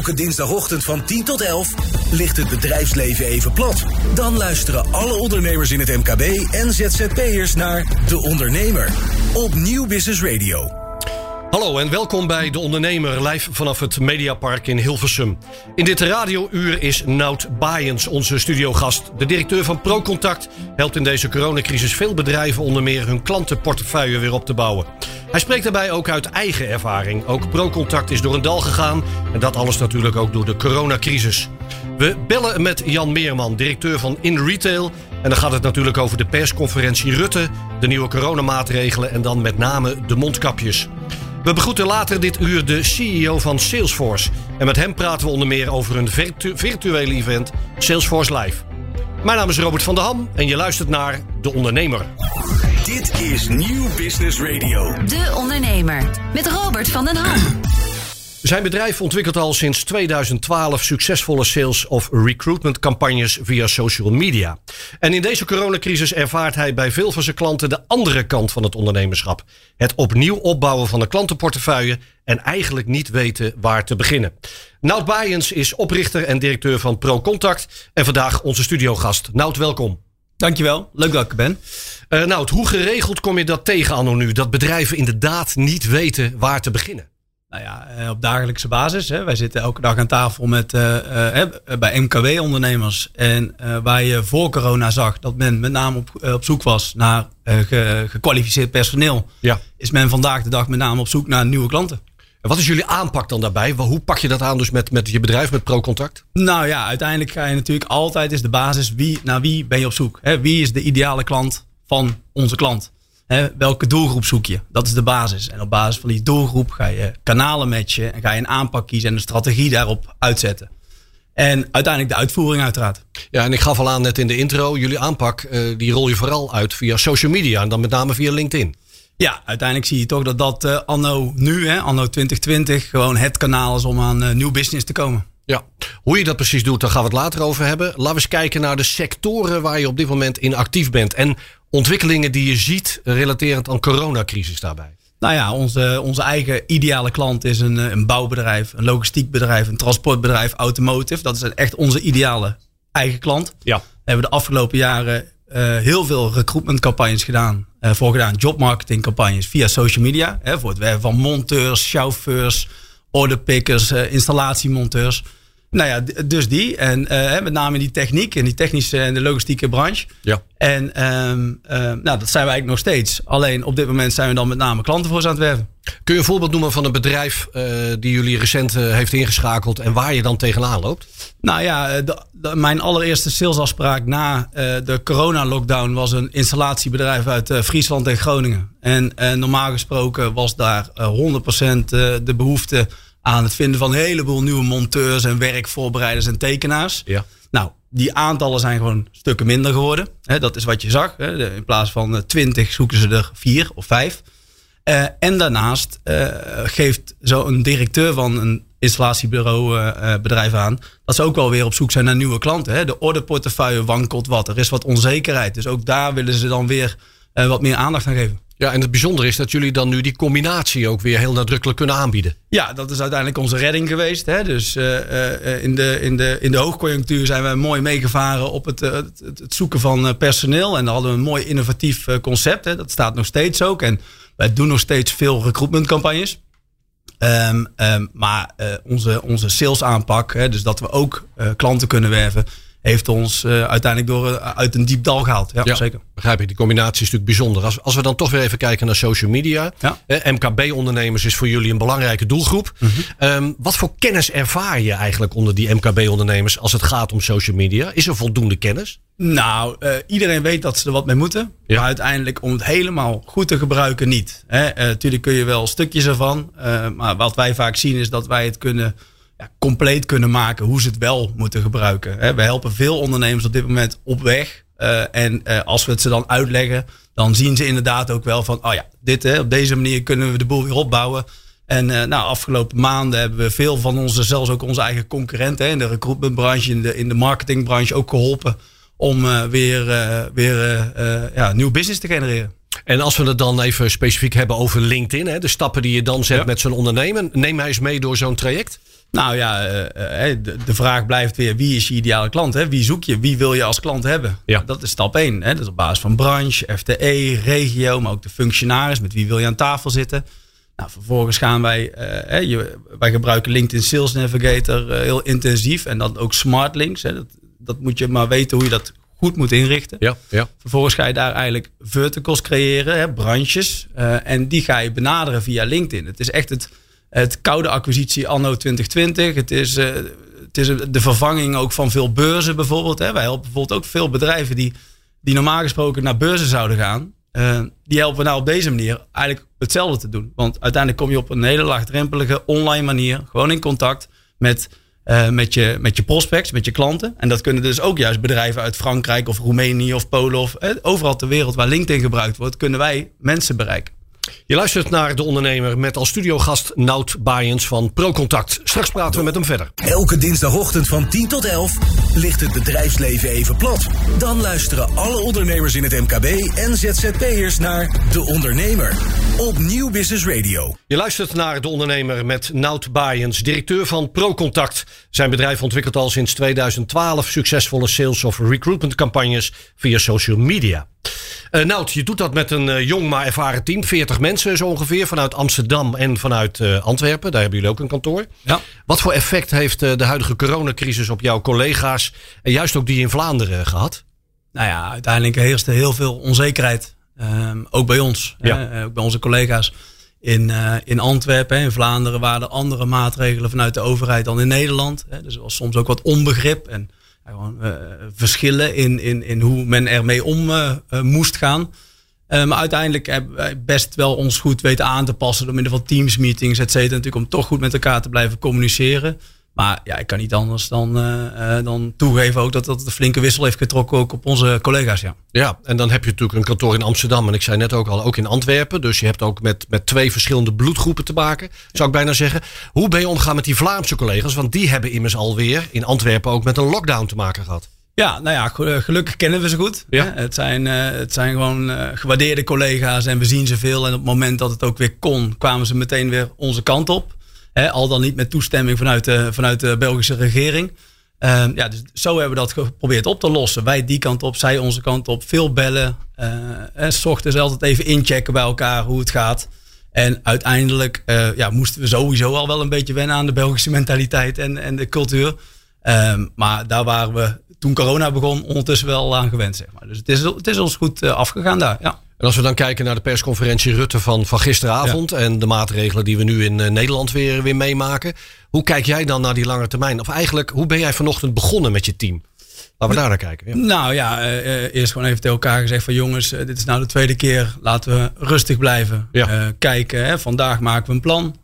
Elke dinsdagochtend van 10 tot 11 ligt het bedrijfsleven even plat. Dan luisteren alle ondernemers in het MKB en ZZP'ers naar De Ondernemer op Nieuw Business Radio. Hallo en welkom bij De Ondernemer, live vanaf het Mediapark in Hilversum. In dit radiouur is Nout Baaiens onze studiogast. De directeur van ProContact helpt in deze coronacrisis veel bedrijven onder meer hun klantenportefeuille weer op te bouwen. Hij spreekt daarbij ook uit eigen ervaring. Ook ProContact is door een dal gegaan en dat alles natuurlijk ook door de coronacrisis. We bellen met Jan Meerman, directeur van In Retail. En dan gaat het natuurlijk over de persconferentie Rutte, de nieuwe coronamaatregelen en dan met name de mondkapjes. We begroeten later dit uur de CEO van Salesforce. En met hem praten we onder meer over een virtu virtuele event Salesforce Live. Mijn naam is Robert van der Ham en je luistert naar De Ondernemer. Dit is Nieuw Business Radio. De Ondernemer met Robert van den Ham. Zijn bedrijf ontwikkelt al sinds 2012 succesvolle sales- of recruitment campagnes via social media. En in deze coronacrisis ervaart hij bij veel van zijn klanten de andere kant van het ondernemerschap. Het opnieuw opbouwen van de klantenportefeuille en eigenlijk niet weten waar te beginnen. Nout Baaiens is oprichter en directeur van ProContact en vandaag onze studiogast. Nout, welkom. Dankjewel, leuk dat ik er ben. Uh, Nout, hoe geregeld kom je dat tegen anno nu? Dat bedrijven inderdaad niet weten waar te beginnen? Nou ja, eh, op dagelijkse basis. Hè. Wij zitten elke dag aan tafel met, uh, uh, bij MKW-ondernemers. En waar je voor corona zag dat men met name op, op zoek was naar ge, gekwalificeerd personeel, ja. is men vandaag de dag met name op zoek naar nieuwe klanten. En wat is jullie aanpak dan daarbij? Hoe pak je dat aan dus met, met je bedrijf, met ProContact? Nou ja, uiteindelijk ga je natuurlijk altijd is de basis wie, naar wie ben je op zoek. Wie is de ideale klant van onze klant? welke doelgroep zoek je? Dat is de basis. En op basis van die doelgroep ga je kanalen matchen en ga je een aanpak kiezen en een strategie daarop uitzetten. En uiteindelijk de uitvoering uiteraard. Ja, en ik gaf al aan net in de intro, jullie aanpak, uh, die rol je vooral uit via social media en dan met name via LinkedIn. Ja, uiteindelijk zie je toch dat dat uh, anno nu, hè, anno 2020, gewoon het kanaal is om aan uh, nieuw business te komen. Ja, hoe je dat precies doet, daar gaan we het later over hebben. Laten we eens kijken naar de sectoren waar je op dit moment in actief bent. En ontwikkelingen die je ziet relaterend aan coronacrisis daarbij? Nou ja, onze, onze eigen ideale klant is een, een bouwbedrijf, een logistiek bedrijf, een transportbedrijf, automotive. Dat is echt onze ideale eigen klant. Ja. We hebben de afgelopen jaren uh, heel veel recruitmentcampagnes gedaan. Uh, voor gedaan jobmarketingcampagnes via social media. Hè, voor het werven van monteurs, chauffeurs, orderpickers, uh, installatiemonteurs. Nou ja, dus die. En uh, met name die techniek en die technische en de logistieke branche. Ja. En um, uh, nou, dat zijn we eigenlijk nog steeds. Alleen op dit moment zijn we dan met name klanten voor ze aan het werven. Kun je een voorbeeld noemen van een bedrijf uh, die jullie recent heeft ingeschakeld en waar je dan tegenaan loopt? Nou ja, de, de, mijn allereerste salesafspraak na de corona-lockdown was een installatiebedrijf uit Friesland en Groningen. En normaal gesproken was daar 100% de behoefte aan het vinden van een heleboel nieuwe monteurs en werkvoorbereiders en tekenaars. Ja. Nou, die aantallen zijn gewoon stukken minder geworden. dat is wat je zag. In plaats van 20 zoeken ze er vier of vijf. Uh, en daarnaast uh, geeft zo'n directeur van een installatiebureau uh, bedrijf aan dat ze ook wel weer op zoek zijn naar nieuwe klanten. Hè. De orderportefeuille wankelt wat. Er is wat onzekerheid. Dus ook daar willen ze dan weer wat meer aandacht aan geven. Ja, en het bijzondere is dat jullie dan nu die combinatie ook weer heel nadrukkelijk kunnen aanbieden. Ja, dat is uiteindelijk onze redding geweest. Hè? Dus uh, uh, in, de, in, de, in de hoogconjunctuur zijn we mooi meegevaren op het, uh, het, zoeken van personeel. En dan hadden we een mooi innovatief concept. Hè? Dat staat nog steeds ook. En wij doen nog steeds veel recruitmentcampagnes. Um, maar onze, onze sales aanpak, hè, dus dat we ook klanten kunnen werven heeft ons uh, uiteindelijk door, uh, uit een diep dal gehaald. Ja, ja, zeker. Begrijp ik. Die combinatie is natuurlijk bijzonder. Als, als we dan toch weer even kijken naar social media. Ja. Eh, MKB-ondernemers is voor jullie een belangrijke doelgroep. Mm -hmm. um, wat voor kennis ervaar je eigenlijk onder die MKB-ondernemers als het gaat om social media? Is er voldoende kennis? Nou, uh, iedereen weet dat ze er wat mee moeten. Ja. Maar uiteindelijk om het helemaal goed te gebruiken niet. Natuurlijk kun je wel stukjes ervan. Maar wat wij vaak zien is dat wij het kunnen ja, compleet kunnen maken hoe ze het wel moeten gebruiken. Hè? We helpen veel ondernemers op dit moment op weg. Uh, en uh, als we het ze dan uitleggen, dan zien ze inderdaad ook wel van, oh ja, dit, hè, op deze manier kunnen we de boel weer opbouwen. En uh, nou, afgelopen maanden hebben we veel van onze, zelfs ook onze eigen concurrenten hè, in de recruitmentbranche, in de, in de marketingbranche ook geholpen om weer, weer ja, nieuw business te genereren. En als we het dan even specifiek hebben over LinkedIn, hè, de stappen die je dan zet Ja. met zo'n ondernemer, neem hij eens mee door zo'n traject. Nou ja, uh, de, de, vraag blijft weer: wie is je ideale klant? Hè? Wie zoek je? Wie wil je als klant hebben? Ja. Dat is stap 1. Hè? Dat is op basis van branche, FTE, regio, maar ook de functionaris. Met wie wil je aan tafel zitten? Nou, vervolgens gaan wij, wij gebruiken LinkedIn Sales Navigator heel intensief. En dan ook Smart Links. Hè? Dat, dat moet je maar weten hoe je dat goed moet inrichten. Ja, ja. Vervolgens ga je daar eigenlijk verticals creëren, hè, branches. Uh, en die ga je benaderen via LinkedIn. Het is echt het het koude acquisitie anno 2020. Het is, uh, het is de vervanging ook van veel beurzen bijvoorbeeld. Hè. Wij helpen bijvoorbeeld ook veel bedrijven die, die normaal gesproken naar beurzen zouden gaan. Uh, die helpen we nou op deze manier eigenlijk hetzelfde te doen. Want uiteindelijk kom je op een hele laagdrempelige online manier gewoon in contact met, uh, met, je, met je prospects, met je klanten. En dat kunnen dus ook juist bedrijven uit Frankrijk of Roemenië of Polen of overal ter wereld waar LinkedIn gebruikt wordt, kunnen wij mensen bereiken. Je luistert naar De Ondernemer met als studiogast Nout Baaiens van ProContact. Straks praten we met hem verder. Elke dinsdagochtend van 10 tot 11 ligt het bedrijfsleven even plat. Dan luisteren alle ondernemers in het MKB en ZZP'ers naar De Ondernemer op Nieuw Business Radio. Je luistert naar De Ondernemer met Nout Baaiens, directeur van ProContact. Zijn bedrijf ontwikkelt al sinds 2012 succesvolle sales of recruitment campagnes via social media. Uh, Nout, je doet dat met een uh, jong maar ervaren team. 40 mensen zo ongeveer vanuit Amsterdam en vanuit uh, Antwerpen. Daar hebben jullie ook een kantoor. Ja. Wat voor effect heeft de huidige coronacrisis op jouw collega's en juist ook die in Vlaanderen gehad? Nou ja, uiteindelijk heerste heel veel onzekerheid. Um, ook bij ons. Ja. Hè? Ook bij onze collega's in, in Antwerpen, in Vlaanderen, waren er andere maatregelen vanuit de overheid dan in Nederland. Hè? Dus er was soms ook wat onbegrip. En gewoon, uh, verschillen in, in, in hoe men ermee om uh, moest gaan. Maar uiteindelijk hebben wij best wel ons goed weten aan te passen door middel van teams, meetings, et cetera. Natuurlijk om toch goed met elkaar te blijven communiceren. Maar ja, ik kan niet anders dan, uh, dan toegeven ook dat dat een flinke wissel heeft getrokken ook op onze collega's. Ja. ja, en dan heb je natuurlijk een kantoor in Amsterdam. En ik zei net ook al, ook in Antwerpen. Dus je hebt ook met, met twee verschillende bloedgroepen te maken. Zou ik bijna zeggen. Hoe ben je omgaan met die Vlaamse collega's? Want die hebben immers alweer in Antwerpen ook met een lockdown te maken gehad. Ja, nou ja, gelukkig kennen we ze goed. Ja. Het, zijn, uh, het zijn gewoon gewaardeerde collega's en we zien ze veel. En op het moment dat het ook weer kon, kwamen ze meteen weer onze kant op al dan niet met toestemming vanuit de, vanuit de Belgische regering. Uh, ja, dus zo hebben we dat geprobeerd op te lossen. Wij die kant op, zij onze kant op. Veel bellen. Uh, s ochtends altijd even inchecken bij elkaar hoe het gaat. En uiteindelijk ja, moesten we sowieso al wel een beetje wennen aan de Belgische mentaliteit en, en de cultuur. Um, maar daar waren we toen corona begon ondertussen wel aan gewend. Zeg maar. Dus het is, het is ons goed afgegaan daar. Ja. En als we dan kijken naar de persconferentie Rutte van, van gisteravond en de maatregelen die we nu in uh, Nederland weer, weer meemaken. Hoe kijk jij dan naar die lange termijn? Of eigenlijk, hoe ben jij vanochtend begonnen met je team? Laten we daar naar kijken. Ja. Nou ja, uh, eerst gewoon even tegen elkaar gezegd van jongens, dit is nou de tweede keer. Laten we rustig blijven. Ja. kijken, hè. vandaag maken we een plan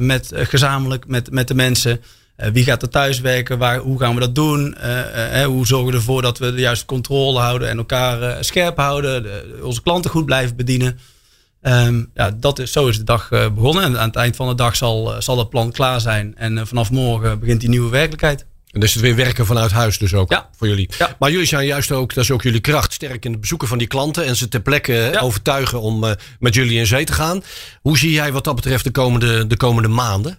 met, gezamenlijk met, met de mensen. Uh, wie gaat er thuis werken? Waar, hoe gaan we dat doen? Uh, uh, hoe zorgen we ervoor dat we de juiste controle houden en elkaar scherp houden? De, onze klanten goed blijven bedienen. Um, ja, dat is, zo is de dag begonnen. En aan het eind van de dag zal, zal het plan klaar zijn. En vanaf morgen begint die nieuwe werkelijkheid. En dus het weer werken vanuit huis dus ook ja. voor jullie. Ja. Maar jullie zijn juist ook, dat is ook jullie kracht, sterk in het bezoeken van die klanten. En ze ter plekke ja. overtuigen om met jullie in zee te gaan. Hoe zie jij wat dat betreft de komende, de komende maanden?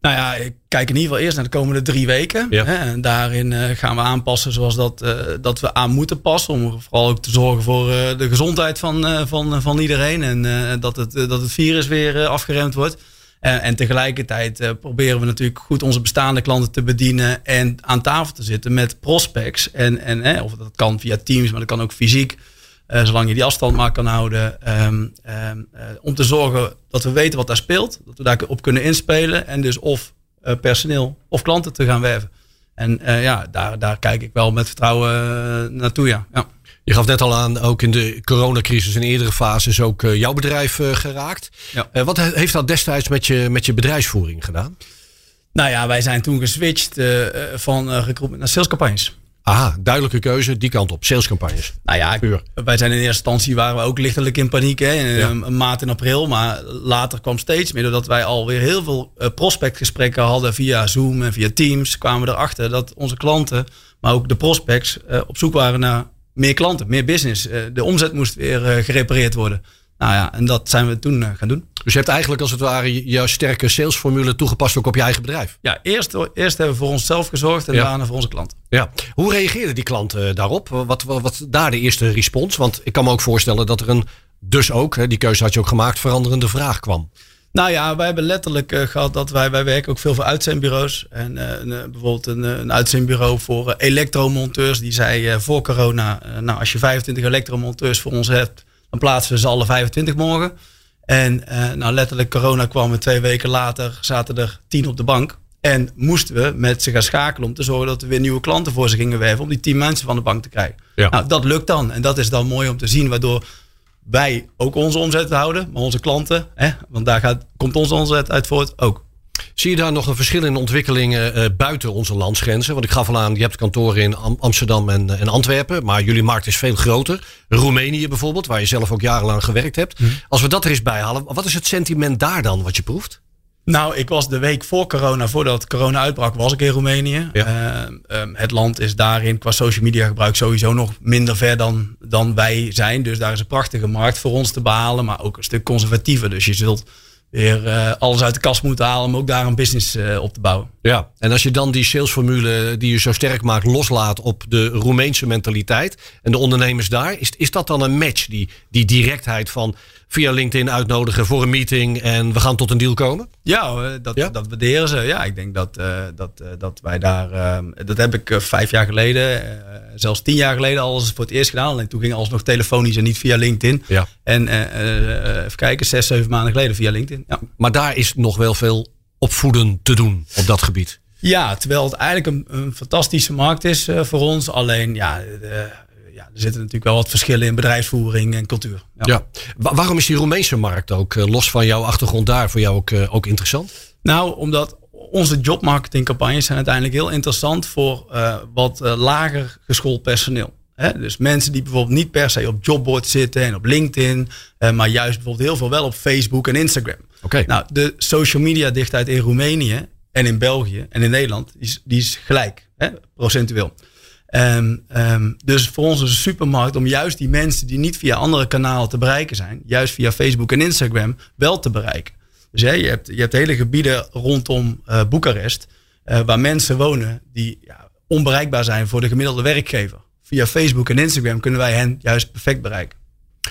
Nou ja, ik kijk in ieder geval eerst naar de komende drie weken. Hè, en daarin uh, gaan we aanpassen zoals dat, uh, dat we aan moeten passen. Om vooral ook te zorgen voor uh, de gezondheid van, van, van iedereen. En dat, het, dat het virus weer afgeremd wordt. En, en tegelijkertijd proberen we natuurlijk goed onze bestaande klanten te bedienen. En aan tafel te zitten met prospects. En, en of dat kan via Teams, maar dat kan ook fysiek. Uh, zolang je die afstand maar kan houden. Um, um, uh, om te zorgen dat we weten wat daar speelt. Dat we daarop kunnen inspelen. En dus of uh, personeel of klanten te gaan werven. En ja, daar, daar kijk ik wel met vertrouwen naartoe. Ja. ja. Je gaf net al aan, ook in de coronacrisis in eerdere fases ook jouw bedrijf geraakt. Ja. wat heeft dat destijds met je, met je bedrijfsvoering gedaan? Nou ja, wij zijn toen geswitcht van recruitment naar salescampagnes. Aha, duidelijke keuze, die kant op. Salescampagnes. Nou ja, Puur. wij zijn in eerste instantie waren we ook lichtelijk in paniek. Hè, in, ja. Een maand in april. Maar later kwam steeds meer doordat wij alweer heel veel uh, prospectgesprekken hadden via Zoom en via Teams. Kwamen we erachter dat onze klanten, maar ook de prospects, uh, op zoek waren naar meer klanten, meer business. De omzet moest weer gerepareerd worden. Nou ja, en dat zijn we toen gaan doen. Dus je hebt eigenlijk als het ware je sterke salesformule toegepast ook op je eigen bedrijf. Ja, eerst, eerst hebben we voor onszelf gezorgd en daarna voor onze klanten. Ja. Hoe reageerden die klanten daarop? Wat, wat, wat daar de eerste respons? Want ik kan me ook voorstellen dat er een, dus ook, die keuze had je ook gemaakt, veranderende vraag kwam. Nou ja, wij hebben letterlijk uh, gehad dat wij, wij werken ook veel voor uitzendbureaus. En uh, een, bijvoorbeeld een, een uitzendbureau voor uh, elektromonteurs. Die zei voor corona, nou als je 25 elektromonteurs voor ons hebt, dan plaatsen we ze alle 25 morgen. En nou letterlijk corona kwam en twee weken later zaten er 10 op de bank. En moesten we met ze gaan schakelen om te zorgen dat we weer nieuwe klanten voor ze gingen werven. Om die 10 mensen van de bank te krijgen. Ja. Nou, dat lukt dan. En dat is dan mooi om te zien, waardoor wij ook onze omzet houden, maar onze klanten, hè, want daar gaat, komt onze omzet uit voort ook. Zie je daar nog een verschil in ontwikkelingen uh, buiten onze landsgrenzen? Want ik gaf al aan, je hebt kantoren in Amsterdam en, en, Antwerpen, maar jullie markt is veel groter. Roemenië bijvoorbeeld, waar je zelf ook jarenlang gewerkt hebt. Mhm. Als we dat er eens bij halen, wat is het sentiment daar dan wat je proeft? Nou, ik was de week voor corona, voordat corona uitbrak, was ik in Roemenië. Ja. Uh, het land is daarin qua social media gebruik sowieso nog minder ver dan, dan wij zijn. Dus daar is een prachtige markt voor ons te behalen, maar ook een stuk conservatiever. Dus je zult weer uh, alles uit de kast moeten halen om ook daar een business uh, op te bouwen. Ja, en als je dan die salesformule die je zo sterk maakt loslaat op de Roemeense mentaliteit en de ondernemers daar, is, is dat dan een match, die, die directheid van via LinkedIn uitnodigen voor een meeting en we gaan tot een deal komen? Ja, dat, ja? dat waarderen ze. Ja, ik denk dat, uh, dat, uh, dat wij daar. Uh, dat heb ik vijf jaar geleden, zelfs tien jaar geleden, al eens voor het eerst gedaan. En toen ging alles nog telefonisch en niet via LinkedIn. Ja. En even kijken, zes, zeven maanden geleden via LinkedIn. Ja. Maar daar is nog wel veel opvoeden te doen op dat gebied. Ja, terwijl het eigenlijk een, een fantastische markt is voor ons. Alleen ja ja, er zitten natuurlijk wel wat verschillen in bedrijfsvoering en cultuur. Ja. waarom is die Roemeense markt ook, eh, los van jouw achtergrond daar, voor jou ook, eh, ook interessant? Nou, omdat onze jobmarketingcampagnes zijn uiteindelijk heel interessant voor uh, wat lager geschoold personeel. dus mensen die bijvoorbeeld niet per se op jobboard zitten en op LinkedIn, maar juist bijvoorbeeld heel veel wel op Facebook en Instagram. Oké. Nou, de social media dichtheid in Roemenië en in België en in Nederland, die is, die is gelijk, hè, procentueel. Um, um, dus voor ons is een supermarkt om juist die mensen die niet via andere kanalen te bereiken zijn, juist via Facebook en Instagram wel te bereiken. Dus je, hebt, je hebt hele gebieden rondom uh, Boekarest uh, waar mensen wonen die ja, onbereikbaar zijn voor de gemiddelde werkgever. Via Facebook en Instagram kunnen wij hen juist perfect bereiken.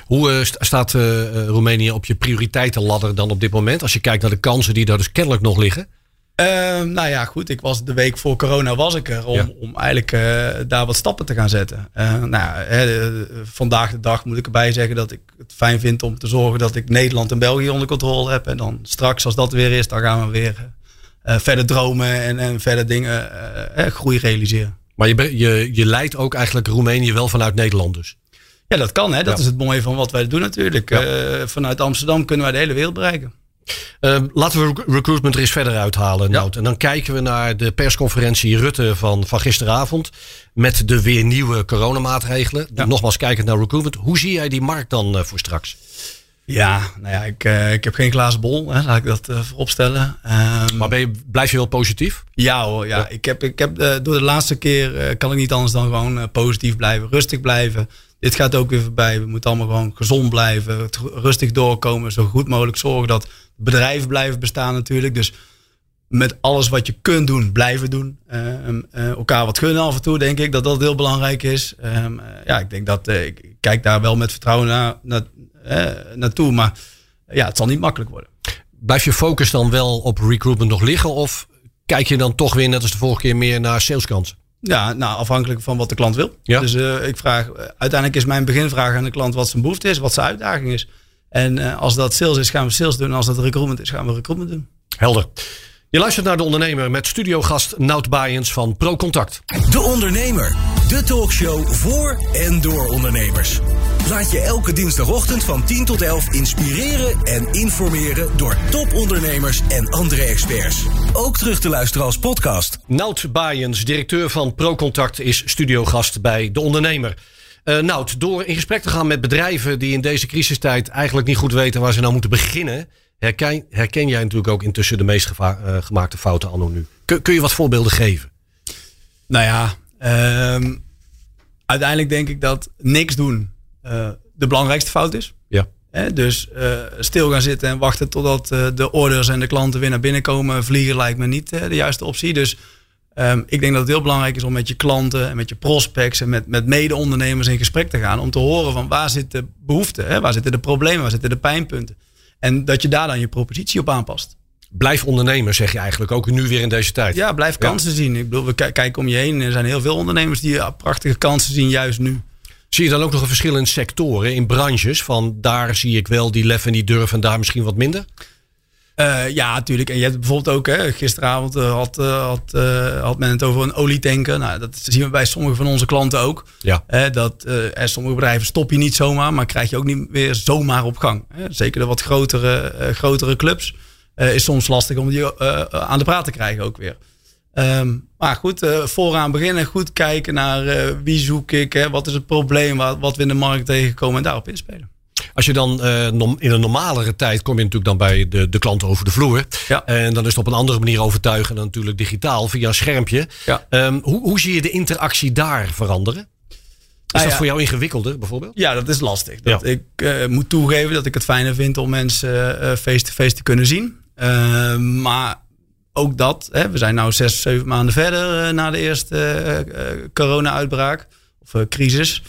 Hoe uh, staat Roemenië op je prioriteitenladder dan op dit moment? Als je kijkt naar de kansen die daar dus kennelijk nog liggen. Uh, nou ja, goed. Ik was de week voor corona was ik er om, om eigenlijk uh, daar wat stappen te gaan zetten. Uh, nou, hè, vandaag de dag moet ik erbij zeggen dat ik het fijn vind om te zorgen dat ik Nederland en België onder controle heb. En dan straks, als dat weer is, dan gaan we weer verder dromen en, en verder dingen, groei realiseren. Maar je, je, je leidt ook eigenlijk Roemenië wel vanuit Nederland dus? Ja, dat kan. Hè? Dat is het mooie van wat wij doen natuurlijk. Ja. vanuit Amsterdam kunnen wij de hele wereld bereiken. Uh, laten we recruitment er eens verder uithalen. Ja. En dan kijken we naar de persconferentie Rutte van, van gisteravond. Met de weer nieuwe coronamaatregelen. Ja. Nogmaals, kijkend naar recruitment. Hoe zie jij die markt dan uh, voor straks? Ja, nou ja, ik, uh, ik heb geen glazen bol, hè, laat ik dat uh, vooropstellen. Um, maar ben je, blijf je wel positief? Ja hoor, ja. ja. Ik heb, ik heb, uh, door de laatste keer kan ik niet anders dan gewoon positief blijven, rustig blijven. Dit gaat ook weer voorbij. We moeten allemaal gewoon gezond blijven, rustig doorkomen, zo goed mogelijk zorgen dat bedrijven blijven bestaan natuurlijk. Dus met alles wat je kunt doen, blijven doen. Uh, elkaar wat gunnen af en toe, denk ik dat dat heel belangrijk is. Uh, ja, ik denk dat ik kijk daar wel met vertrouwen naar, naartoe. Maar ja, het zal niet makkelijk worden. Blijf je focus dan wel op recruitment nog liggen? Of kijk je dan toch weer, net als de vorige keer, meer naar saleskansen? Ja, nou, afhankelijk van wat de klant wil. Ja. Dus ik vraag, uiteindelijk is mijn beginvraag aan de klant wat zijn behoefte is, wat zijn uitdaging is. En uh, als dat sales is, gaan we sales doen. En als dat recruitment is, gaan we recruitment doen. Helder. Je luistert naar De Ondernemer met studiogast Nout Baaiens van ProContact. De Ondernemer, de talkshow voor en door ondernemers. Laat je elke dinsdagochtend van 10 tot 11 inspireren en informeren door topondernemers en andere experts. Ook terug te luisteren als podcast. Nout Baaiens, directeur van ProContact, is studiogast bij De Ondernemer. Uh, nou, door in gesprek te gaan met bedrijven die in deze crisistijd eigenlijk niet goed weten waar ze nou moeten beginnen, herken, herken jij natuurlijk ook intussen de meest uh, gemaakte fouten anno nu. Kun, kun, je wat voorbeelden geven? Nou ja, um, uiteindelijk denk ik dat niks doen de belangrijkste fout is. Ja. Hè, dus uh, stil gaan zitten en wachten totdat uh, de orders en de klanten weer naar binnen komen vliegen lijkt me niet uh, de juiste optie. Dus um, ik denk dat het heel belangrijk is om met je klanten en met je prospects en met, met mede-ondernemers in gesprek te gaan. Om te horen van waar zit de behoefte, hè? waar zitten de problemen, waar zitten de pijnpunten. En dat je daar dan je propositie op aanpast. Blijf ondernemer, zeg je eigenlijk, ook nu weer in deze tijd. Ja, blijf kansen ja. zien. Ik bedoel, we kijken om je heen. Er zijn heel veel ondernemers die ja, prachtige kansen zien, juist nu. Zie je dan ook nog een verschil in sectoren, in branches? Van daar zie ik wel die lef en die durf en daar misschien wat minder? Uh, ja, natuurlijk. En je hebt bijvoorbeeld ook, hè, gisteravond uh, had, uh, had, had men het over een olietanker. Nou, dat zien we bij sommige van onze klanten ook. Ja. dat sommige bedrijven stop je niet zomaar, maar krijg je ook niet weer zomaar op gang. Zeker de wat grotere, grotere clubs is soms lastig om die aan de praat te krijgen ook weer. Um, maar goed, uh, vooraan beginnen, goed kijken naar uh, wie zoek ik, hè, wat is het probleem, wat, wat we in de markt tegenkomen en daarop inspelen. Als je dan uh, in een normalere tijd kom je natuurlijk dan bij de, de klant over de vloer. Ja. En dan is het op een andere manier overtuigen dan natuurlijk digitaal via een schermpje. Ja. Um, hoe, hoe zie je de interactie daar veranderen? Is Ah, dat ja. voor jou ingewikkelder bijvoorbeeld? Ja, dat is lastig. Dat Ja. Ik uh, moet toegeven dat ik het fijner vind om mensen uh, face-to-face te kunnen zien. Uh, maar ook dat, hè, we zijn nu zes, zeven maanden verder na de eerste corona-uitbraak of crisis.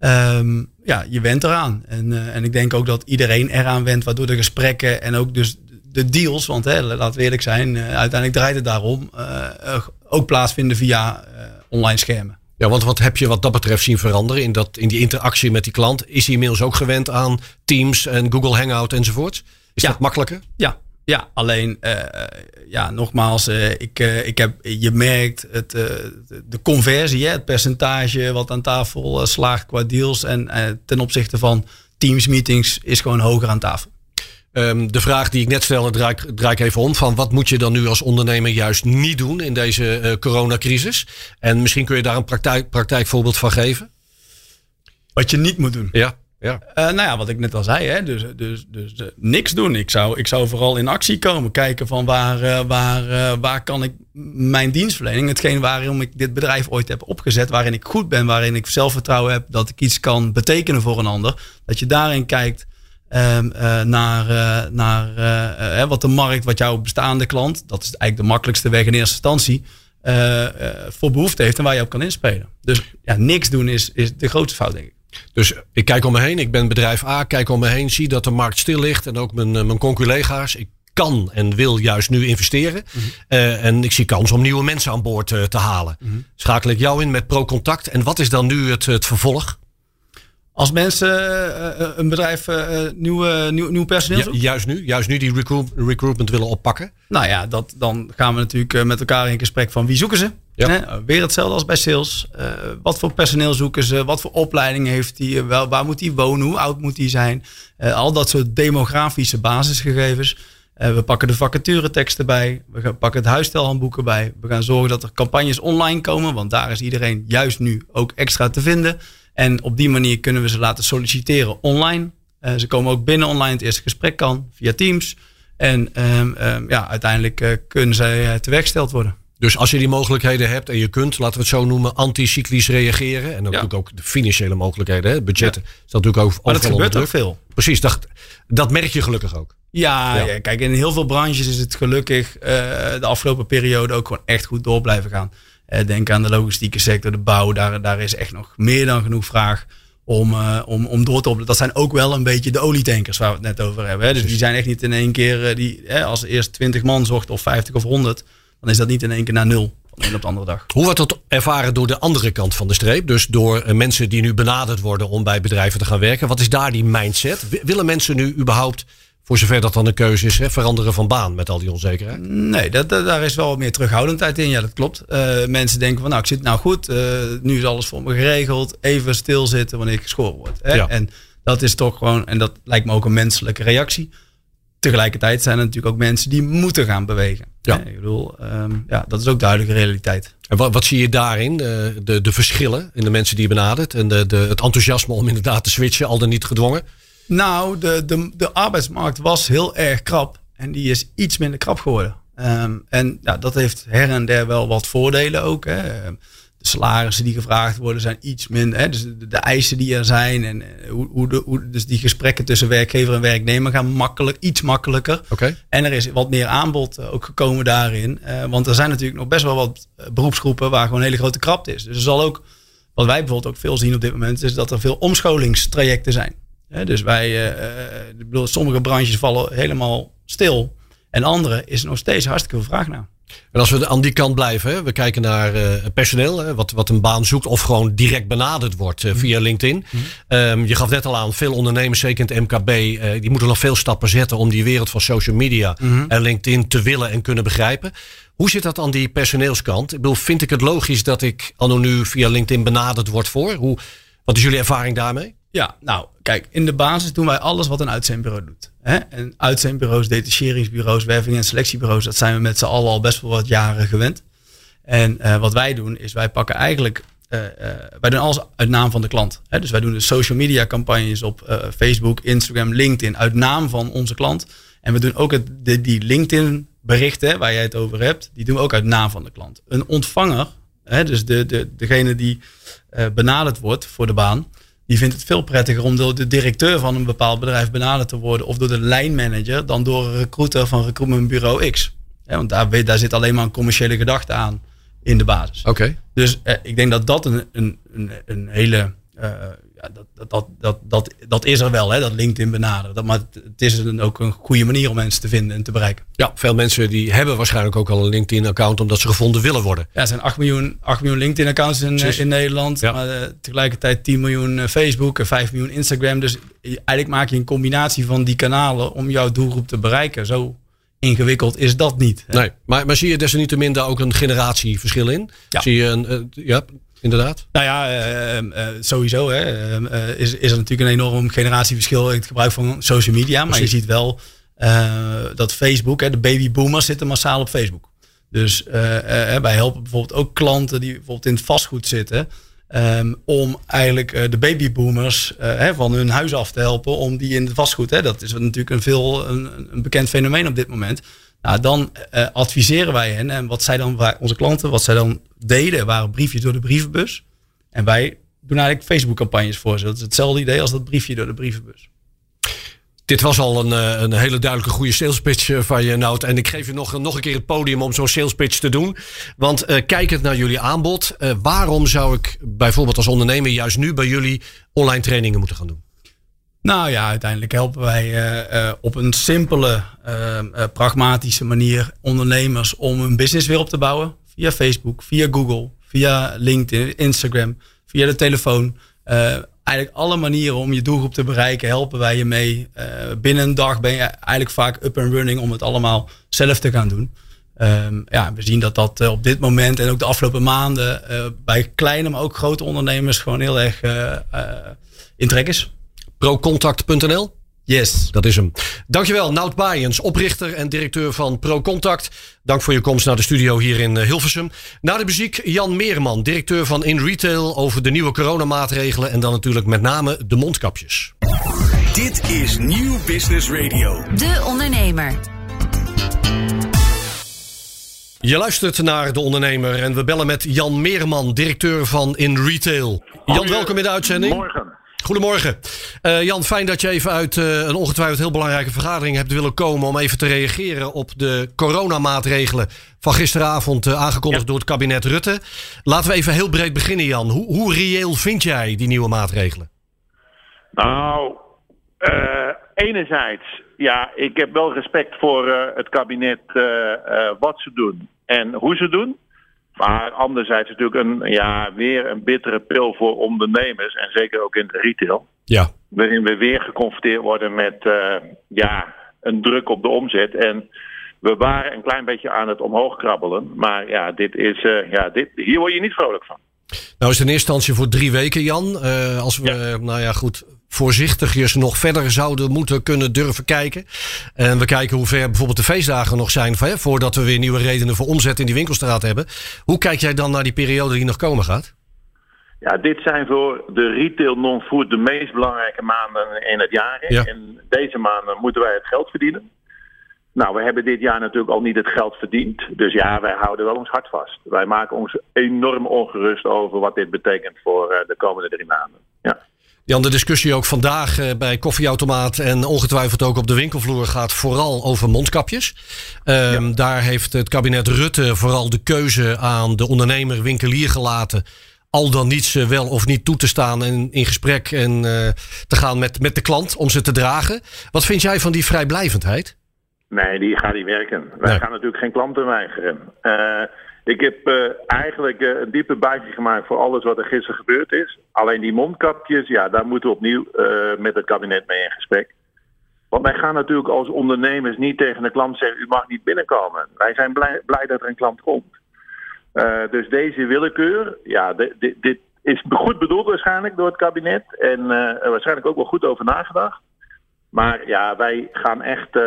Um, ja, je went eraan. En, en ik denk ook dat iedereen eraan went, waardoor de gesprekken en ook dus de deals, want hè, laten we eerlijk zijn, uiteindelijk draait het daarom, ook plaatsvinden via online schermen. Ja, want wat heb je wat dat betreft zien veranderen in, dat, in die interactie met die klant? Is hij inmiddels ook gewend aan Teams en Google Hangout enzovoort? Is Ja. dat makkelijker? Ja, ja alleen, uh, ja, nogmaals, uh, ik, uh, ik heb, je merkt het, de, de conversie, hè, het percentage wat aan tafel slaagt qua deals en ten opzichte van Teams meetings is gewoon hoger aan tafel. Um, de vraag die ik net stelde, draai, ik- draai ik even om. Van wat moet je dan nu als ondernemer juist niet doen in deze coronacrisis? En misschien kun je daar een praktijk, praktijkvoorbeeld van geven. Wat je niet moet doen. Ja, ja. Uh, nou ja, wat ik net al zei, hè, dus, dus, dus uh, niks doen. Ik zou, ik zou vooral in actie komen. Kijken van waar, uh, waar, waar kan ik mijn dienstverlening, hetgeen waarom ik dit bedrijf ooit heb opgezet, waarin ik goed ben, waarin ik zelfvertrouwen heb dat ik iets kan betekenen voor een ander. Dat je daarin kijkt um, naar, naar wat de markt, wat jouw bestaande klant, dat is eigenlijk de makkelijkste weg in eerste instantie, voor behoefte heeft en waar je op kan inspelen. Dus ja, niks doen is, is de grootste fout, denk ik. Dus ik kijk om me heen, ik ben bedrijf A, kijk om me heen, zie dat de markt stil ligt en ook mijn, mijn conculega's. Ik kan en wil juist nu investeren. Mm -hmm. uh, en ik zie kans om nieuwe mensen aan boord uh, te halen. Mm -hmm. Schakel ik jou in met ProContact. En wat is dan nu het, het vervolg? Als mensen uh, een bedrijf nieuw, nieuw, nieuw personeel ja, juist nu, juist nu die recruit, recruitment willen oppakken. Nou ja, dat, dan gaan we natuurlijk met elkaar in gesprek van wie zoeken ze. Ja. Weer hetzelfde als bij sales. Uh, wat voor personeel zoeken ze? Wat voor opleiding heeft hij? Wel, waar moet hij wonen? Hoe oud moet hij zijn? Uh, al dat soort demografische basisgegevens. We pakken de vacatureteksten bij. We pakken het huisstijlhandboek erbij. We gaan zorgen dat er campagnes online komen. Want daar is iedereen juist nu ook extra te vinden. En op die manier kunnen we ze laten solliciteren online. Ze komen ook binnen online. Het eerste gesprek kan via Teams. En um, um, ja, uiteindelijk kunnen zij teweeggesteld worden. Dus als je die mogelijkheden hebt en je kunt, laten we het zo noemen, anticyclisch reageren. En dan Ja. natuurlijk ook de financiële mogelijkheden, hè, budgetten. Is dat natuurlijk ook Maar dat gebeurt ook veel. Precies, dat, dat merk je gelukkig ook. Ja, Ja. ja, kijk, in heel veel branches is het gelukkig eh, de afgelopen periode ook gewoon echt goed door blijven gaan. Eh, denk aan de logistieke sector, de bouw, daar, daar is echt nog meer dan genoeg vraag om, eh, om, om door te opleiden. Dat zijn ook wel een beetje de olietankers waar we het net over hebben. Hè? Dus die zijn echt niet in één keer, die, hè, als eerst 20 man zocht of 50 of 100, dan is dat niet in één keer naar nul van de een op de andere dag. Hoe wordt dat ervaren door de andere kant van de streep? Dus door eh, mensen die nu benaderd worden om bij bedrijven te gaan werken. Wat is daar die mindset? Willen mensen nu überhaupt, voor zover dat dan een keuze is, hè, veranderen van baan met al die onzekerheid? Nee, dat, dat- daar is wel wat meer terughoudendheid in. Ja, dat klopt. Eh, mensen denken van, nou, ik zit nou goed. eh, nu is alles voor me geregeld. Even stilzitten wanneer ik geschoren word. Hè? Ja. En dat is toch gewoon, en dat lijkt me ook een menselijke reactie. Tegelijkertijd zijn er natuurlijk ook mensen die moeten gaan bewegen. Ja. Ik bedoel, ehm, ja, dat is ook duidelijke realiteit. En wat, wat zie je daarin? De, de, de verschillen in de mensen die je benadert en de, de, het enthousiasme om inderdaad te switchen, al dan niet gedwongen? Nou, de, de, de arbeidsmarkt was heel erg krap. En die is iets minder krap geworden. Ehm, en ja, dat heeft her en der wel wat voordelen ook. Hè. De salarissen die gevraagd worden zijn iets minder. Hè, dus de, de, eisen die er zijn en eh, hoe, hoe, de, hoe dus die gesprekken tussen werkgever en werknemer gaan makkelijk, iets makkelijker. Oké. En er is wat meer aanbod ook gekomen daarin. want er zijn natuurlijk nog best wel wat beroepsgroepen waar gewoon een hele grote krapte is. Dus er zal ook, wat wij bijvoorbeeld ook veel zien op dit moment, is dat er veel omscholingstrajecten zijn. dus wij, bedoel, sommige branches vallen helemaal stil. En andere is er nog steeds hartstikke veel vraag naar. En als we aan die kant blijven, hè, we kijken naar uh, personeel, hè, wat, wat een baan zoekt of gewoon direct benaderd wordt uh, via LinkedIn. Mm um, je gaf net al aan, veel ondernemers, zeker in het MKB, uh, die moeten nog veel stappen zetten om die wereld van social media mm -hmm. en LinkedIn te willen en kunnen begrijpen. Hoe zit dat aan die personeelskant? Ik bedoel, vind ik het logisch dat ik anno nu via LinkedIn benaderd word voor? Hoe, wat is jullie ervaring daarmee? Ja, nou, kijk, in de basis doen wij alles wat een uitzendbureau doet. Hè? En uitzendbureaus, detacheringsbureaus, werving- en selectiebureaus, dat zijn we met z'n allen al best wel wat jaren gewend. En uh, wat wij doen, is wij pakken eigenlijk, uh, uh, wij doen alles uit naam van de klant. Hè? Dus wij doen de social media campagnes op Facebook, Instagram, LinkedIn uit naam van onze klant. En we doen ook het, de, die LinkedIn berichten waar jij het over hebt, die doen we ook uit naam van de klant. Een ontvanger, hè, dus de, de, degene die benaderd wordt voor de baan, die vindt het veel prettiger om door de directeur van een bepaald bedrijf benaderd te worden of door de lijnmanager dan door een recruiter van recruitmentbureau X. want daar, daar zit alleen maar een commerciële gedachte aan in de basis. Oké. Dus eh, ik denk dat dat een, een, een, een hele uh, ja, dat, dat, dat, dat, dat, is er wel, hè, dat LinkedIn benaderen. Dat, maar het is een, ook een goede manier om mensen te vinden en te bereiken. Ja, veel mensen die hebben waarschijnlijk ook al een LinkedIn-account omdat ze gevonden willen worden. Ja, er zijn 8 miljoen, 8 miljoen LinkedIn-accounts in, in Nederland. Ja. Maar uh, tegelijkertijd 10 miljoen uh, Facebook en 5 miljoen Instagram. Dus eigenlijk maak je een combinatie van die kanalen om jouw doelgroep te bereiken. Zo ingewikkeld is dat niet. Hè? Nee, maar, maar zie je desalniettemin daar ook een generatieverschil in? Ja. Zie je een, uh, ja, inderdaad? Nou ja, uh, uh, sowieso hè, uh, is, is er natuurlijk een enorm generatieverschil in het gebruik van social media. Maar Precies. je ziet wel dat Facebook, hè, de babyboomers zitten massaal op Facebook. Dus wij helpen bijvoorbeeld ook klanten die bijvoorbeeld in het vastgoed zitten. Um, om eigenlijk de babyboomers hè, van hun huis af te helpen. Om die in het vastgoed. Hè, dat is natuurlijk een veel een, een bekend fenomeen op dit moment. Nou, dan uh, adviseren wij hen. En wat zij dan, onze klanten, wat zij dan deden, waren briefjes door de brievenbus. En wij doen eigenlijk Facebook-campagnes voor ze. Dat is hetzelfde idee als dat briefje door de brievenbus. Dit was al een, eh, een hele duidelijke goede sales pitch eh, van je, Nout. En ik geef je nog, nog een keer het podium om zo'n sales pitch te doen. Want kijkend naar jullie aanbod, waarom zou ik bijvoorbeeld als ondernemer juist nu bij jullie online trainingen moeten gaan doen? Nou ja, uiteindelijk helpen wij uh, uh, op een simpele, uh, pragmatische manier ondernemers om hun business weer op te bouwen. Via Facebook, via Google, via LinkedIn, Instagram, via de telefoon. eigenlijk alle manieren om je doelgroep te bereiken, helpen wij je mee. binnen een dag ben je eigenlijk vaak up and running om het allemaal zelf te gaan doen. Um, ja, we zien dat dat op dit moment en ook de afgelopen maanden bij kleine, maar ook grote ondernemers gewoon heel erg in trek is. Procontact.nl? Yes. Dat is hem. Dankjewel, Nout Baaiens, oprichter en directeur van ProContact. Dank voor je komst naar de studio hier in Hilversum. Na de muziek Jan Meerman, directeur van In Retail... over de nieuwe coronamaatregelen en dan natuurlijk met name de mondkapjes. Dit is Nieuw Business Radio. De Ondernemer. Je luistert naar De Ondernemer en we bellen met Jan Meerman, directeur van In Retail. Jan, welkom in de uitzending. Morgen. Goedemorgen. Uh, Jan, fijn dat je even uit uh, een ongetwijfeld heel belangrijke vergadering hebt willen komen om even te reageren op de coronamaatregelen van gisteravond uh, aangekondigd ja. door het kabinet Rutte. Laten we even heel breed beginnen, Jan. Hoe, hoe reëel vind jij die nieuwe maatregelen? Nou, enerzijds, ja, ik heb wel respect voor het kabinet wat ze doen en hoe ze doen. Maar anderzijds natuurlijk een, ja, weer een bittere pil voor ondernemers. En zeker ook in de retail. Ja. Waarin we weer geconfronteerd worden met uh, ja, een druk op de omzet. En we waren een klein beetje aan het omhoog krabbelen. Maar ja, dit is, uh, ja dit, hier word je niet vrolijk van. Nou is het in eerste instantie voor drie weken, Jan. Uh, als we, ja. nou ja, goed, voorzichtigjes nog verder zouden moeten kunnen durven kijken. En we kijken hoe ver bijvoorbeeld de feestdagen nog zijn... voordat we weer nieuwe redenen voor omzet in die winkelstraat hebben. Hoe kijk jij dan naar die periode die nog komen gaat? Ja, dit zijn voor de retail non-food de meest belangrijke maanden in het jaar. Ja. En deze maanden moeten wij het geld verdienen. Nou, we hebben dit jaar natuurlijk al niet het geld verdiend. Dus ja, wij houden wel ons hart vast. Wij maken ons enorm ongerust over wat dit betekent voor uh, de komende drie maanden. Ja. Jan, de discussie ook vandaag uh, bij koffieautomaat en ongetwijfeld ook op de winkelvloer gaat vooral over mondkapjes. Um, ja. Daar heeft het kabinet Rutte vooral de keuze aan de ondernemer winkelier gelaten al dan niet ze wel of niet toe te staan en in gesprek en uh, te gaan met, met de klant om ze te dragen. Wat vind jij van die vrijblijvendheid? Nee, die gaat niet werken. Wij nee. gaan natuurlijk geen klanten weigeren. Uh, ik heb uh, eigenlijk uh, een diepe buiging gemaakt voor alles wat er gisteren gebeurd is. Alleen die mondkapjes, ja, daar moeten we opnieuw met het kabinet mee in gesprek. Want wij gaan natuurlijk als ondernemers niet tegen de klant zeggen: u mag niet binnenkomen. Wij zijn blij, blij dat er een klant komt. Dus deze willekeur, ja, dit, dit is goed bedoeld waarschijnlijk door het kabinet. En er waarschijnlijk ook wel goed over nagedacht. Maar ja, wij gaan echt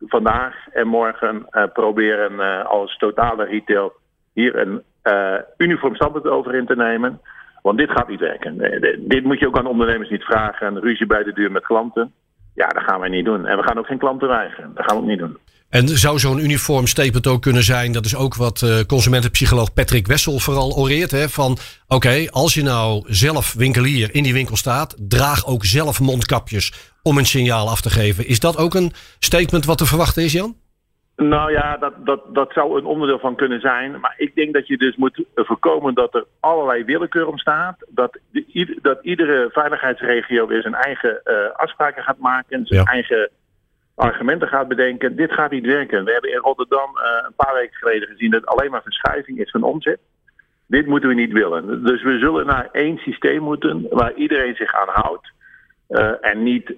vandaag en morgen proberen als totale retail hier een uniform standpunt over in te nemen. Want dit gaat niet werken. dit moet je ook aan ondernemers niet vragen. Een ruzie bij de deur met klanten. Ja, dat gaan wij niet doen. En we gaan ook geen klanten weigeren. Dat gaan we ook niet doen. En zou zo'n uniform statement ook kunnen zijn? Dat is ook wat uh, consumentenpsycholoog Patrick Wessel vooral oreert. Hè, van oké, als je nou zelf winkelier in die winkel staat, draag ook zelf mondkapjes om een signaal af te geven. Is dat ook een statement wat te verwachten is, Jan? Nou ja, dat, dat, dat zou een onderdeel van kunnen zijn. Maar ik denk dat je dus moet voorkomen dat er allerlei willekeur ontstaat. Dat, de, dat iedere veiligheidsregio weer zijn eigen uh, afspraken gaat maken. Zijn ja. eigen argumenten gaat bedenken. Dit gaat niet werken. We hebben in Rotterdam uh, een paar weken geleden gezien dat alleen maar verschuiving is van omzet. Dit moeten we niet willen. Dus we zullen naar één systeem moeten waar iedereen zich aan houdt. Uh, en niet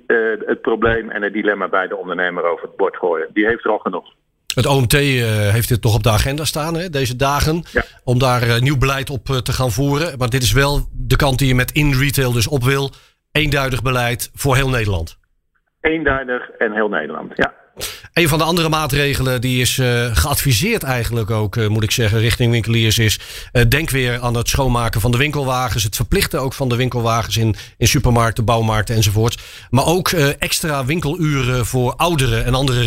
het probleem en het dilemma bij de ondernemer over het bord gooien. Die heeft er al genoeg. Het OMT uh, heeft dit toch op de agenda staan hè, deze dagen. Ja. Om daar nieuw beleid op te gaan voeren. Maar dit is wel de kant die je met in-retail dus op wil. Eenduidig beleid voor heel Nederland. Eenduidig en heel Nederland, ja. Een van de andere maatregelen die is uh, geadviseerd eigenlijk ook, uh, moet ik zeggen, richting winkeliers is... Uh, denk weer aan het schoonmaken van de winkelwagens. Het verplichten ook van de winkelwagens in, in supermarkten, bouwmarkten enzovoorts. Maar ook extra winkeluren voor ouderen en andere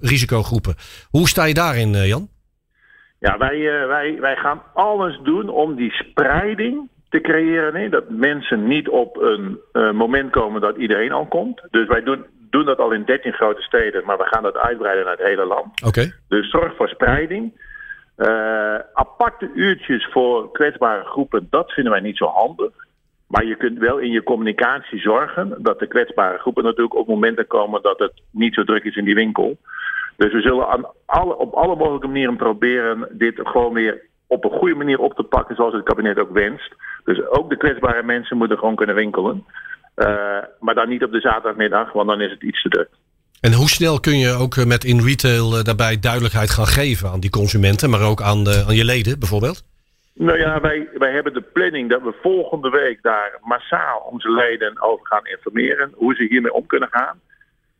risicogroepen. Hoe sta je daarin, Jan? Ja, wij, wij, wij gaan alles doen om die spreiding te creëren. Nee? Dat mensen niet op een moment komen dat iedereen al komt. Dus wij doen, doen dat al in 13 grote steden, maar we gaan dat uitbreiden naar het hele land. Okay. Dus zorg voor spreiding. Uh, aparte uurtjes voor kwetsbare groepen, dat vinden wij niet zo handig. Maar je kunt wel in je communicatie zorgen dat de kwetsbare groepen natuurlijk op momenten komen dat het niet zo druk is in die winkel. Dus we zullen aan alle, op alle mogelijke manieren proberen dit gewoon weer op een goede manier op te pakken zoals het kabinet ook wenst. Dus ook de kwetsbare mensen moeten gewoon kunnen winkelen. Uh, maar dan niet op de zaterdagmiddag, want dan is het iets te druk. En hoe snel kun je ook met in retail daarbij duidelijkheid gaan geven aan die consumenten, maar ook aan, de, aan je leden bijvoorbeeld? Nou ja, wij, wij hebben de planning dat we volgende week daar massaal onze leden over gaan informeren. Hoe ze hiermee om kunnen gaan.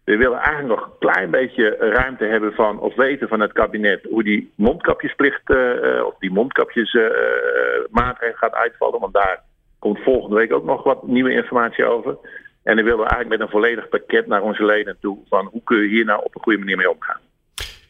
We willen eigenlijk nog een klein beetje ruimte hebben van, of weten van het kabinet, hoe die mondkapjesplicht, uh, of die mondkapjesmaatregel uh, gaat uitvallen. Want daar komt volgende week ook nog wat nieuwe informatie over. En dan willen we eigenlijk met een volledig pakket naar onze leden toe van hoe kun je hier nou op een goede manier mee omgaan.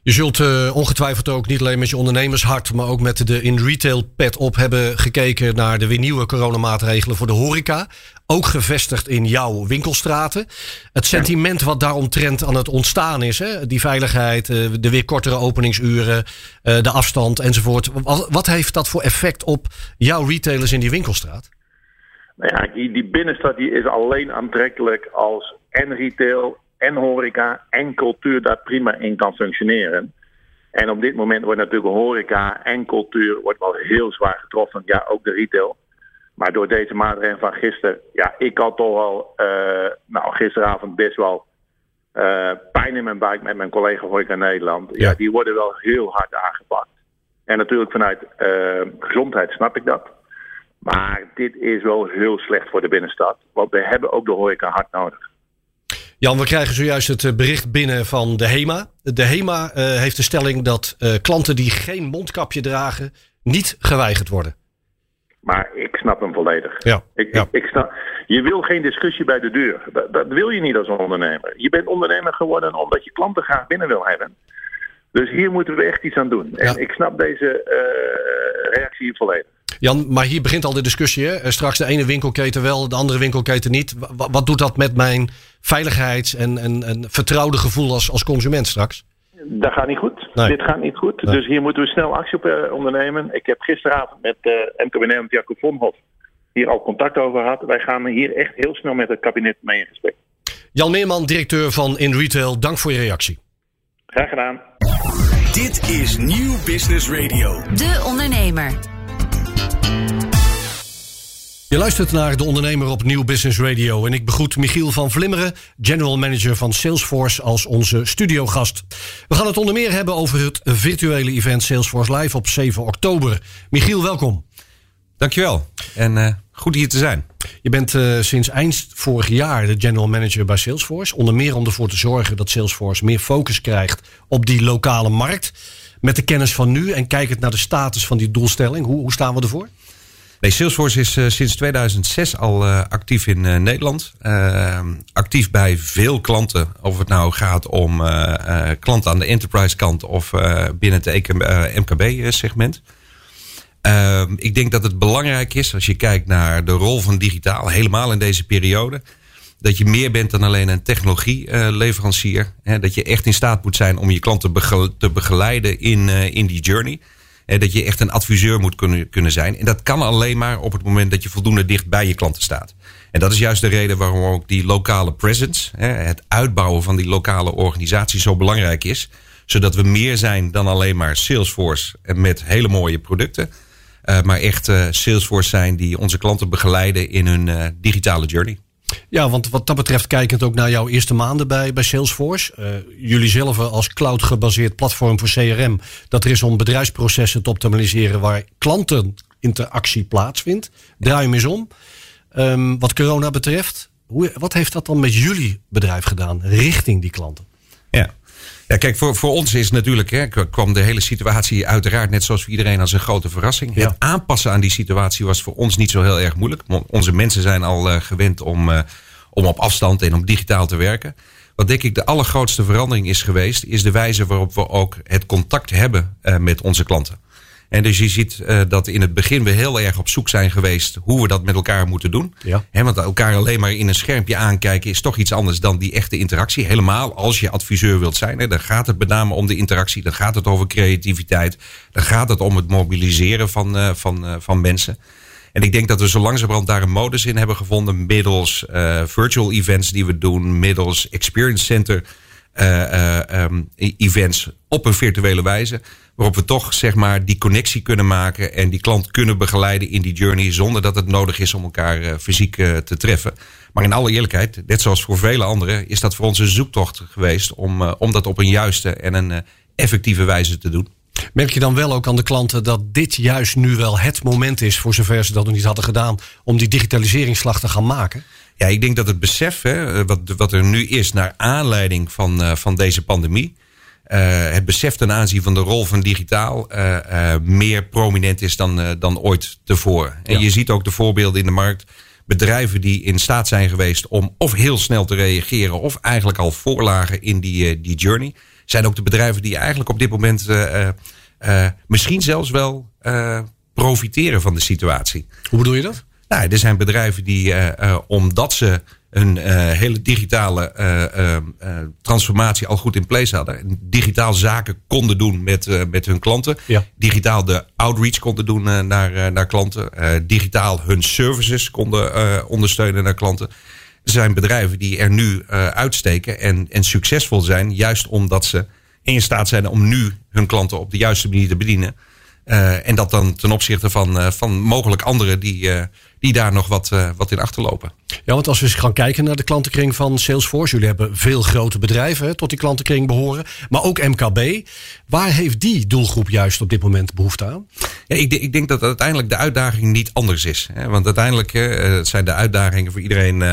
Je zult uh, ongetwijfeld ook niet alleen met je ondernemershart, maar ook met de in retail pet op hebben gekeken naar de weer nieuwe coronamaatregelen voor de horeca. Ook gevestigd in jouw winkelstraten. Het sentiment wat daaromtrent aan het ontstaan is, hè? die veiligheid, uh, de weer kortere openingsuren, uh, de afstand enzovoort. Wat, wat heeft dat voor effect op jouw retailers in die winkelstraat? Nou ja, die, die binnenstad die is alleen aantrekkelijk als en retail en horeca en cultuur daar prima in kan functioneren. En op dit moment wordt natuurlijk horeca en cultuur wordt wel heel zwaar getroffen. Ja, ook de retail. Maar door deze maatregelen van gisteren, ja, ik had toch wel, uh, nou, gisteravond best wel uh, pijn in mijn buik met mijn collega Horeca Nederland. Ja. ja. die worden wel heel hard aangepakt. En natuurlijk vanuit uh, gezondheid snap ik dat. Maar dit is wel heel slecht voor de binnenstad. Want we hebben ook de horeca hard nodig. Jan, we krijgen zojuist het eh, bericht binnen van de HEMA. De HEMA uh, heeft de stelling dat uh, klanten die geen mondkapje dragen niet geweigerd worden. Maar ik snap hem volledig. Ja, ik, ja. Ik, ik snap, je wil geen discussie bij de deur. Dat, dat, wil je niet als ondernemer. Je bent ondernemer geworden omdat je klanten graag binnen wil hebben. Dus hier moeten we echt iets aan doen. En Ja. ik snap deze eh, reactie volledig. Jan, maar hier begint al de discussie. Hè? Eh, Straks de ene winkelketen wel, de andere winkelketen niet. Wa- wat doet dat met mijn veiligheids- en, en, en vertrouwde gevoel als, als consument straks? Dat gaat niet goed. Nee. Dit gaat niet goed. Nee. Dus hier moeten we snel actie op eh, ondernemen. Ik heb gisteravond met eh MKB Jacob Vonhoff hier al contact over gehad. Wij gaan hier echt heel snel met het kabinet mee in gesprek. Jan Meerman, directeur van In Retail, dank voor je reactie. Graag gedaan. Dit is Nieuw Business Radio. De Ondernemer. Je luistert naar De Ondernemer op Nieuw Business Radio. En ik begroet Michiel van Vlimmeren, General Manager van Salesforce, als onze studiogast. We gaan het onder meer hebben over het virtuele event Salesforce Live op 7 oktober. Michiel, welkom. Dankjewel. En eh, goed hier te zijn. Je bent eh, sinds eind vorig jaar de General Manager bij Salesforce. Onder meer om ervoor te zorgen dat Salesforce meer focus krijgt op die lokale markt. Met de kennis van nu en kijkend naar de status van die doelstelling. Hoe, hoe staan we ervoor? Salesforce is eh, sinds 2006 al eh, actief in eh, Nederland. Actief bij veel klanten. Of het nou gaat om klanten aan de enterprise kant of binnen het MKB-segment. Ehm, ik denk dat het belangrijk is als je kijkt naar de rol van digitaal, helemaal in deze periode. Dat je meer bent dan alleen een technologieleverancier. Dat je echt in staat moet zijn om je klanten te begeleiden in, eh, in die journey. Dat je echt een adviseur moet kunnen, kunnen zijn. En dat kan alleen maar op het moment dat je voldoende dicht bij je klanten staat. En dat is juist de reden waarom ook die lokale presence, het uitbouwen van die lokale organisatie zo belangrijk is. Zodat we meer zijn dan alleen maar Salesforce met hele mooie producten. Eh, maar echt eh, Salesforce zijn die onze klanten begeleiden in hun digitale journey. Ja, want wat dat betreft, kijkend ook naar jouw eerste maanden bij, bij Salesforce. eh, jullie zelf als cloud-gebaseerd platform voor CRM. Dat er is om bedrijfsprocessen te optimaliseren waar klanteninteractie plaatsvindt. Draai hem eens om. Ehm, wat corona betreft, hoe, wat heeft dat dan met jullie bedrijf gedaan richting die klanten? Ja. Kijk, voor, voor ons is natuurlijk, hè, kwam de hele situatie uiteraard net zoals voor iedereen als een grote verrassing. Ja. Het aanpassen aan die situatie was voor ons niet zo heel erg moeilijk. Mo- Onze mensen zijn al eh, gewend om, eh, om op afstand en om digitaal te werken. Wat denk ik de allergrootste verandering is geweest, is de wijze waarop we ook het contact hebben eh, met onze klanten. En dus je ziet eh, dat in het begin we heel erg op zoek zijn geweest hoe we dat met elkaar moeten doen. Ja. Want elkaar alleen maar in een schermpje aankijken is toch iets anders dan die echte interactie. Helemaal als je adviseur wilt zijn. Dan gaat het met name om de interactie. Dan gaat het over creativiteit. Dan gaat het om het mobiliseren van, eh, van, eh, van mensen. En ik denk dat we zo langzamerhand daar een modus in hebben gevonden. Middels virtual events die we doen. Middels experience center eh, eh, ehm, events op een virtuele wijze. Waarop we toch zeg maar die connectie kunnen maken. En die klant kunnen begeleiden in die journey. Zonder dat het nodig is om elkaar eh, fysiek eh, te treffen. Maar in alle eerlijkheid, net zoals voor vele anderen. Is dat voor ons een zoektocht geweest. Om, eh, om dat op een juiste en een effectieve wijze te doen. Merk je dan wel ook aan de klanten dat dit juist nu wel het moment is, voor zover ze dat nog niet hadden gedaan, om die digitaliseringsslag te gaan maken? Ja, ik denk dat het besef, hè, wat, wat er nu is naar aanleiding van, van deze pandemie. Eh, het besef ten aanzien van de rol van digitaal eh, eh, meer prominent is dan, dan ooit tevoren. En Ja. je ziet ook de voorbeelden in de markt. Bedrijven die in staat zijn geweest om of heel snel te reageren, of eigenlijk al voorlagen in die, die journey. Zijn ook de bedrijven die eigenlijk op dit moment misschien zelfs wel profiteren van de situatie. Hoe bedoel je dat? Nou, er zijn bedrijven die, omdat ze een eh, hele digitale eh, eh, eh, transformatie al goed in place hadden, digitaal zaken konden doen met, met hun klanten, Ja. digitaal de outreach konden doen naar, naar klanten, digitaal hun services konden ondersteunen naar klanten. Er zijn bedrijven die er nu uitsteken en, en succesvol zijn, juist omdat ze in staat zijn om nu hun klanten op de juiste manier te bedienen. En dat dan ten opzichte van, van mogelijk anderen die, die daar nog wat, eh, wat in achterlopen. Ja, want als we eens gaan kijken naar de klantenkring van Salesforce. Jullie hebben veel grote bedrijven hè, tot die klantenkring behoren. Maar ook MKB. Waar heeft die doelgroep juist op dit moment behoefte aan? Ja, ik, denk- ik denk dat uiteindelijk de uitdaging niet anders is. Hè? Want uiteindelijk eh, zijn de uitdagingen voor iedereen eh,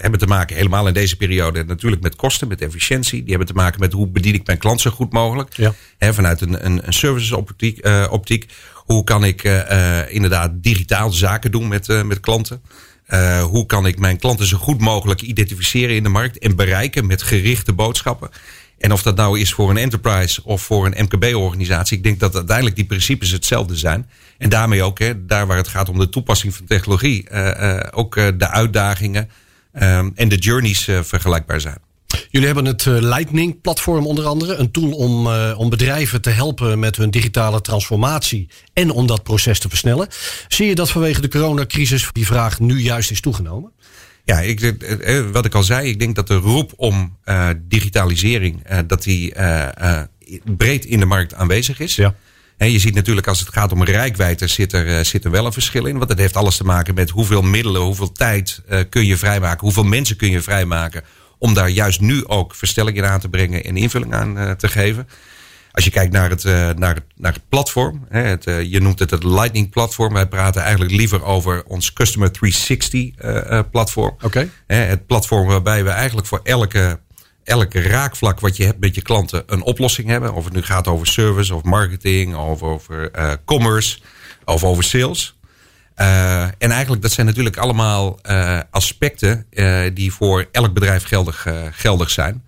hebben te maken, helemaal in deze periode, natuurlijk met kosten, met efficiëntie. Die hebben te maken met hoe bedien ik mijn klant zo goed mogelijk. Ja. Hè, vanuit een, een, een services optiek, optiek. Hoe kan ik eh, eh, inderdaad digitaal zaken doen met, eh, met klanten? Eh, hoe kan ik mijn klanten zo goed mogelijk identificeren in de markt en bereiken met gerichte boodschappen? En of dat nou is voor een enterprise of voor een MKB-organisatie, ik denk dat uiteindelijk die principes hetzelfde zijn. En daarmee ook, hè, daar waar het gaat om de toepassing van technologie, uh, ook de uitdagingen um, en de journeys vergelijkbaar zijn. Jullie hebben het Lightning-platform onder andere. Een tool om, uh, om bedrijven te helpen met hun digitale transformatie. En om dat proces te versnellen. Zie je dat vanwege de coronacrisis die vraag nu juist is toegenomen? Ja, ik, eh, eh, wat ik al zei, ik denk dat de roep om uh, digitalisering, uh, dat die uh, breed in de markt aanwezig is. Ja. En je ziet natuurlijk als het gaat om rijkwijde zit er, zit er wel een verschil in. Want dat heeft alles te maken met hoeveel middelen, hoeveel tijd kun je vrijmaken, hoeveel mensen kun je vrijmaken. Om daar juist nu ook verstelling in aan te brengen en invulling aan te geven. Als je kijkt naar het, uh, naar het, naar het platform, hè, het, uh, je noemt het het Lightning platform. Wij praten eigenlijk liever over ons Customer 360 uh, platform. Okay. het platform waarbij we eigenlijk voor elke, elke raakvlak wat je hebt met je klanten een oplossing hebben. Of het nu gaat over service of marketing of over commerce of over sales. En eigenlijk dat zijn natuurlijk allemaal aspecten die voor elk bedrijf geldig, geldig zijn.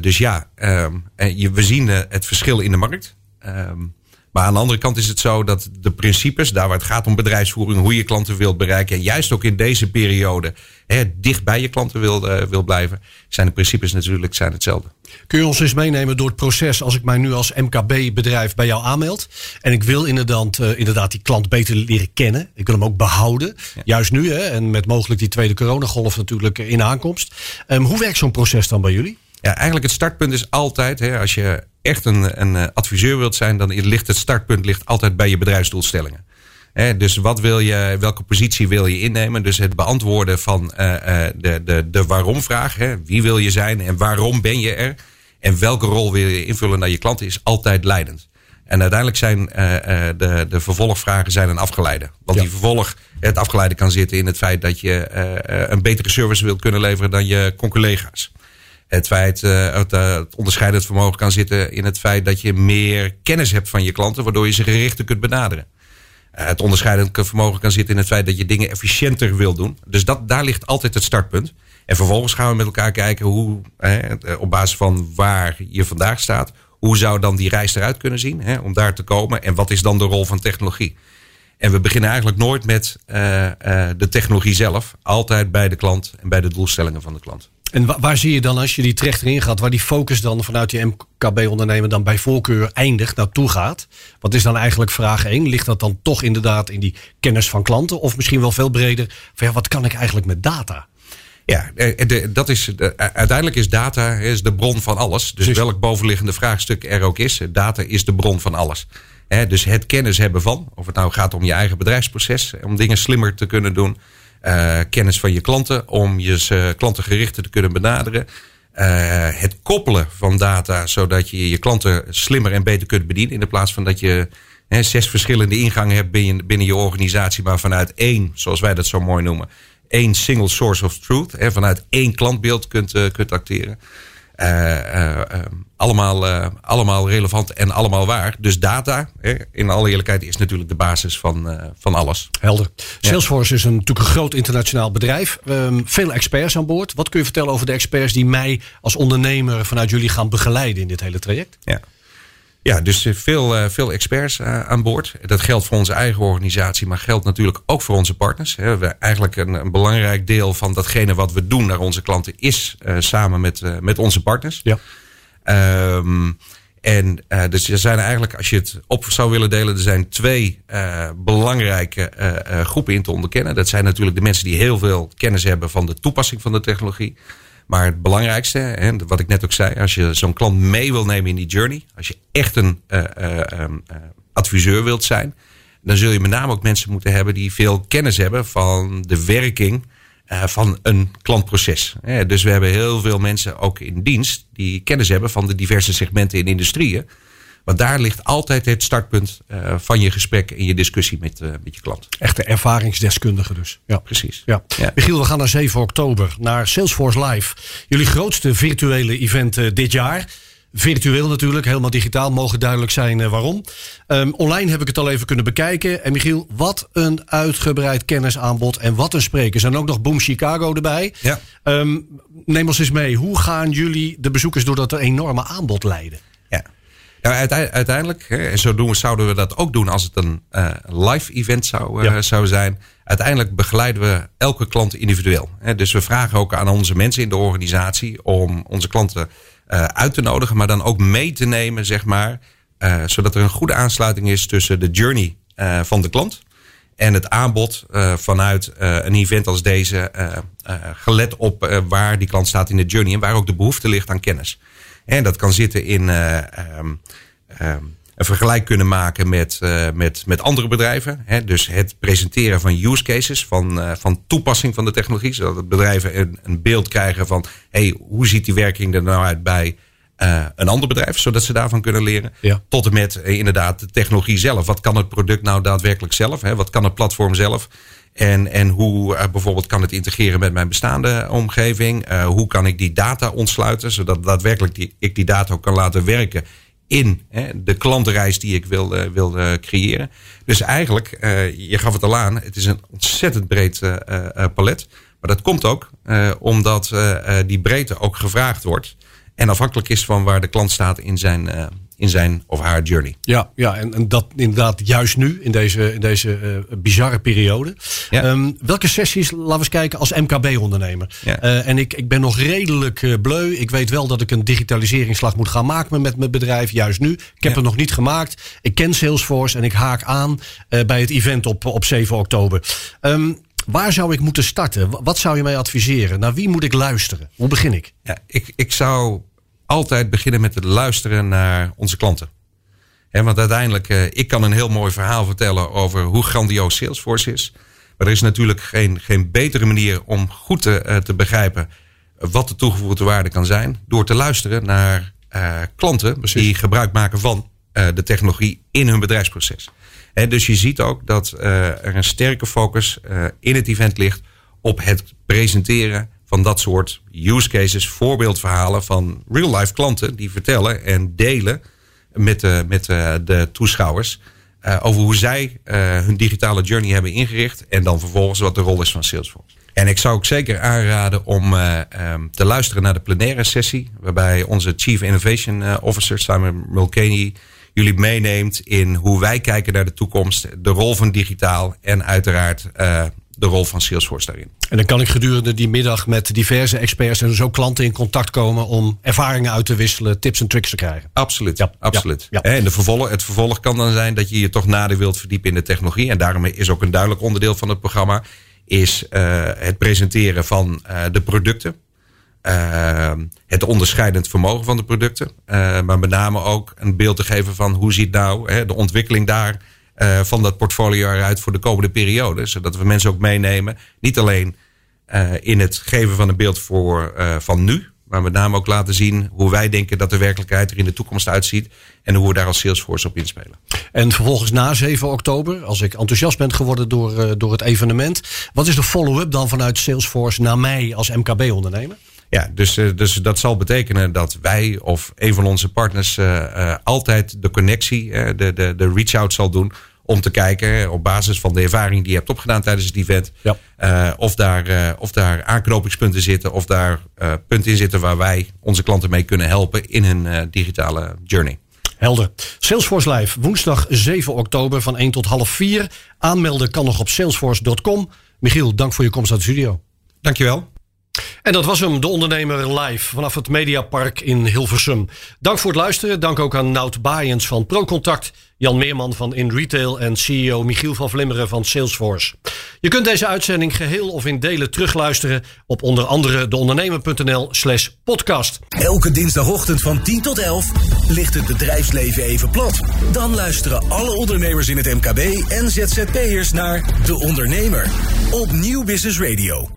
Dus ja, um, je, we zien het verschil in de markt. Um, maar aan de andere kant is het zo dat de principes, daar waar het gaat om bedrijfsvoering, hoe je klanten wilt bereiken, en juist ook in deze periode hè, dicht bij je klanten wil, uh, wil blijven, zijn de principes natuurlijk zijn hetzelfde. Kun je ons eens meenemen door het proces als ik mij nu als MKB-bedrijf bij jou aanmeld en ik wil inderdaad, uh, inderdaad die klant beter leren kennen, ik wil hem ook behouden, ja. juist nu hè, en met mogelijk die tweede coronagolf natuurlijk in aankomst. Um, hoe werkt zo'n proces dan bij jullie? Ja, eigenlijk het startpunt is altijd, hè, als je echt een, een eh, adviseur wilt zijn, dan ligt het startpunt ligt altijd bij je bedrijfsdoelstellingen. He, dus wat wil je, welke positie wil je innemen? Dus het beantwoorden van uh, uh, de, de, de waarom-vraag. Wie wil je zijn en waarom ben je er? En welke rol wil je invullen naar je klanten is altijd leidend. En uiteindelijk zijn uh, de, de vervolgvragen zijn een afgeleide. Want ja. die vervolg, het afgeleide kan zitten in het feit dat je een betere service wilt kunnen leveren dan je collega's. Het feit, uh, het, onderscheidend vermogen kan zitten in het feit dat je meer kennis hebt van je klanten, waardoor je ze gerichter kunt benaderen. Uh, het onderscheidend vermogen kan zitten in het feit dat je dingen efficiënter wil doen. Dus dat, daar ligt altijd het startpunt. En vervolgens gaan we met elkaar kijken hoe, op basis van waar je vandaag staat, hoe zou dan die reis eruit kunnen zien hè, om daar te komen en wat is dan de rol van technologie? En we beginnen eigenlijk nooit met de technologie zelf, altijd bij de klant en bij de doelstellingen van de klant. En waar zie je dan als je die terecht erin gaat, waar die focus dan vanuit die MKB-ondernemer dan bij voorkeur eindigt, naartoe gaat? Wat is dan eigenlijk vraag 1? Ligt dat dan toch inderdaad in die kennis van klanten? Of misschien wel veel breder, van ja, wat kan ik eigenlijk met data? Ja, de, dat is, de, uiteindelijk is data is de bron van alles. Dus welk bovenliggende vraagstuk er ook is, data is de bron van alles. He, dus het kennis hebben van, of het nou gaat om je eigen bedrijfsproces, om dingen slimmer te kunnen doen kennis van je klanten om je uh, klanten te kunnen benaderen. Uh, het koppelen van data zodat je je klanten slimmer en beter kunt bedienen. In plaats van dat je hè, zes verschillende ingangen hebt binnen, binnen je organisatie, maar vanuit één, zoals wij dat zo mooi noemen, één single source of truth. Hè, vanuit één klantbeeld kunt, kunt acteren. Uh, uh, allemaal, uh, allemaal relevant en allemaal waar. Dus data, in alle eerlijkheid, is natuurlijk de basis van, van alles. Helder. Salesforce is een, natuurlijk een groot internationaal bedrijf. Um, veel experts aan boord. Wat kun je vertellen over de experts die mij als ondernemer vanuit jullie gaan begeleiden in dit hele traject? Ja. Ja, dus eh, veel, veel experts aan boord. Dat geldt voor onze eigen organisatie, maar geldt natuurlijk ook voor onze partners. We, eigenlijk een, een, belangrijk deel van datgene wat we doen naar onze klanten is samen met, met onze partners. Ja. Um, en dus er zijn eigenlijk, als je het op zou willen delen, er zijn twee belangrijke groepen in te onderkennen. Dat zijn natuurlijk de mensen die heel veel kennis hebben van de toepassing van de technologie. Maar het belangrijkste, hè, wat ik net ook zei, als je zo'n klant mee wil nemen in die journey, als je echt een uh, adviseur wilt zijn, dan zul je met name ook mensen moeten hebben die veel kennis hebben van de werking van een klantproces. Dus we hebben heel veel mensen ook in dienst die kennis hebben van de diverse segmenten in industrieën. Want daar ligt altijd het startpunt uh, van je gesprek en je discussie met, met je klant. Echte ervaringsdeskundige dus. Ja, precies. Ja. ja. Michiel, we gaan naar 7 oktober naar Salesforce Live. Jullie grootste virtuele event dit jaar. Virtueel natuurlijk, helemaal digitaal, mogen duidelijk zijn eh, waarom. Ehm, online heb ik het al even kunnen bekijken. En Michiel, wat een uitgebreid kennisaanbod en wat een spreker. Er zijn ook nog Boom Chicago erbij. Ja. Ehm, neem ons eens mee, hoe gaan jullie de bezoekers door dat enorme aanbod leiden? Ja. Ja, uite- uiteindelijk, hè, en zo doen we, zouden we dat ook doen als het een eh, live event zou, eh, Ja. zou zijn. Uiteindelijk begeleiden we elke klant individueel. Hè. Dus we vragen ook aan onze mensen in de organisatie om onze klanten eh, uit te nodigen, maar dan ook mee te nemen, zeg maar. eh, zodat er een goede aansluiting is tussen de journey eh, van de klant en het aanbod vanuit een event als deze, gelet op waar die klant staat in de journey en waar ook de behoefte ligt aan kennis. En dat kan zitten in eh, ehm, ehm, een vergelijk kunnen maken met, eh, met, met andere bedrijven. Hè? Dus het presenteren van use cases, van, eh, van toepassing van de technologie. Zodat bedrijven een, een beeld krijgen van hey, hoe ziet die werking er nou uit bij eh, een ander bedrijf, zodat ze daarvan kunnen leren. Ja. Tot en met inderdaad de technologie zelf. Wat kan het product nou daadwerkelijk zelf? Hè? Wat kan het platform zelf? En, en hoe bijvoorbeeld kan het integreren met mijn bestaande omgeving? Hoe kan ik die data ontsluiten, zodat daadwerkelijk die, ik die data ook kan laten werken in hè, de klantenreis die ik wil, eh, wil eh, creëren. Dus eigenlijk, eh, je gaf het al aan, het is een ontzettend breed palet. Maar dat komt ook omdat die breedte ook gevraagd wordt. En afhankelijk is van waar de klant staat in zijn, in zijn of haar journey. Ja, ja en, en dat inderdaad juist nu, in deze, in deze eh, bizarre periode. Ja. Ehm, welke sessies, laten we eens kijken, als MKB-ondernemer. Ja. Eh, en ik, ik ben nog redelijk eh, bleu. Ik weet wel dat ik een digitaliseringsslag moet gaan maken met mijn bedrijf, juist nu. Ik heb Ja. het nog niet gemaakt. Ik ken Salesforce en ik haak aan bij het event op, op 7 oktober. Ehm, waar zou ik moeten starten? Wa- Wat zou je mij adviseren? Naar wie moet ik luisteren? Hoe begin ik? Ja, ik, ik zou altijd beginnen met het luisteren naar onze klanten. Want uiteindelijk, eh, ik kan een heel mooi verhaal vertellen over hoe grandioos Salesforce is. Maar er is natuurlijk geen, geen betere manier om goed te, eh, te begrijpen wat de toegevoegde waarde kan zijn. Door te luisteren naar eh, klanten die gebruik maken van de technologie in hun bedrijfsproces. Hè, dus je ziet ook dat er een sterke focus in het event ligt op het presenteren van dat soort use cases, voorbeeldverhalen van real-life klanten die vertellen en delen met de, met de, de toeschouwers eh, over hoe zij eh, hun digitale journey hebben ingericht en dan vervolgens wat de rol is van Salesforce. En ik zou ook zeker aanraden om eh, ehm, te luisteren naar de plenaire sessie, waarbij onze Chief Innovation eh, Officer Simon Mulcahy jullie meeneemt in hoe wij kijken naar de toekomst, de rol van digitaal en uiteraard eh, de rol van Salesforce daarin. En dan kan ik gedurende die middag met diverse experts en dus ook klanten in contact komen om ervaringen uit te wisselen, tips en tricks te krijgen. Absoluut, Ja, absoluut. ja, ja. En de vervolg, het vervolg kan dan zijn dat je je toch nader wilt verdiepen in de technologie. En daarom is ook een duidelijk onderdeel van het programma is eh, het presenteren van eh, de producten. Eh, het onderscheidend vermogen van de producten. Maar met name ook een beeld te geven van hoe ziet nou hè, de ontwikkeling daar eh, van dat portfolio eruit voor de komende periode. Zodat we mensen ook meenemen. Niet alleen eh, in het geven van een beeld voor, eh, van nu. Maar met name ook laten zien hoe wij denken dat de werkelijkheid er in de toekomst uitziet. En hoe we daar als Salesforce op inspelen. En vervolgens na 7 oktober, als ik enthousiast ben geworden door, door het evenement, wat is de follow-up dan vanuit Salesforce naar mij als MKB-ondernemer? Ja, dus, dus dat zal betekenen dat wij of een van onze partners altijd de connectie, de, de, de reach-out zal doen. Om te kijken op basis van de ervaring die je hebt opgedaan tijdens het event. Ja. eh, of, daar, eh, of daar aanknopingspunten zitten. Of daar eh, punten in zitten waar wij onze klanten mee kunnen helpen in hun digitale journey. Helder. Salesforce Live, woensdag 7 oktober van 1 tot half 4. Aanmelden kan nog op salesforce.com. Michiel, dank voor je komst uit de studio. Dankjewel. En dat was hem, de ondernemer live vanaf het Mediapark in Hilversum. Dank voor het luisteren. Dank ook aan Nout Baaiens van ProContact, Jan Meerman van In Retail en CEO Michiel van Vlimmeren van Salesforce. Je kunt deze uitzending geheel of in delen terugluisteren op onder andere deondernemer.nl slash podcast. Elke dinsdagochtend van 10 tot 11 ligt het bedrijfsleven even plat. Dan luisteren alle ondernemers in het MKB en ZZP'ers naar De Ondernemer op Nieuw Business Radio.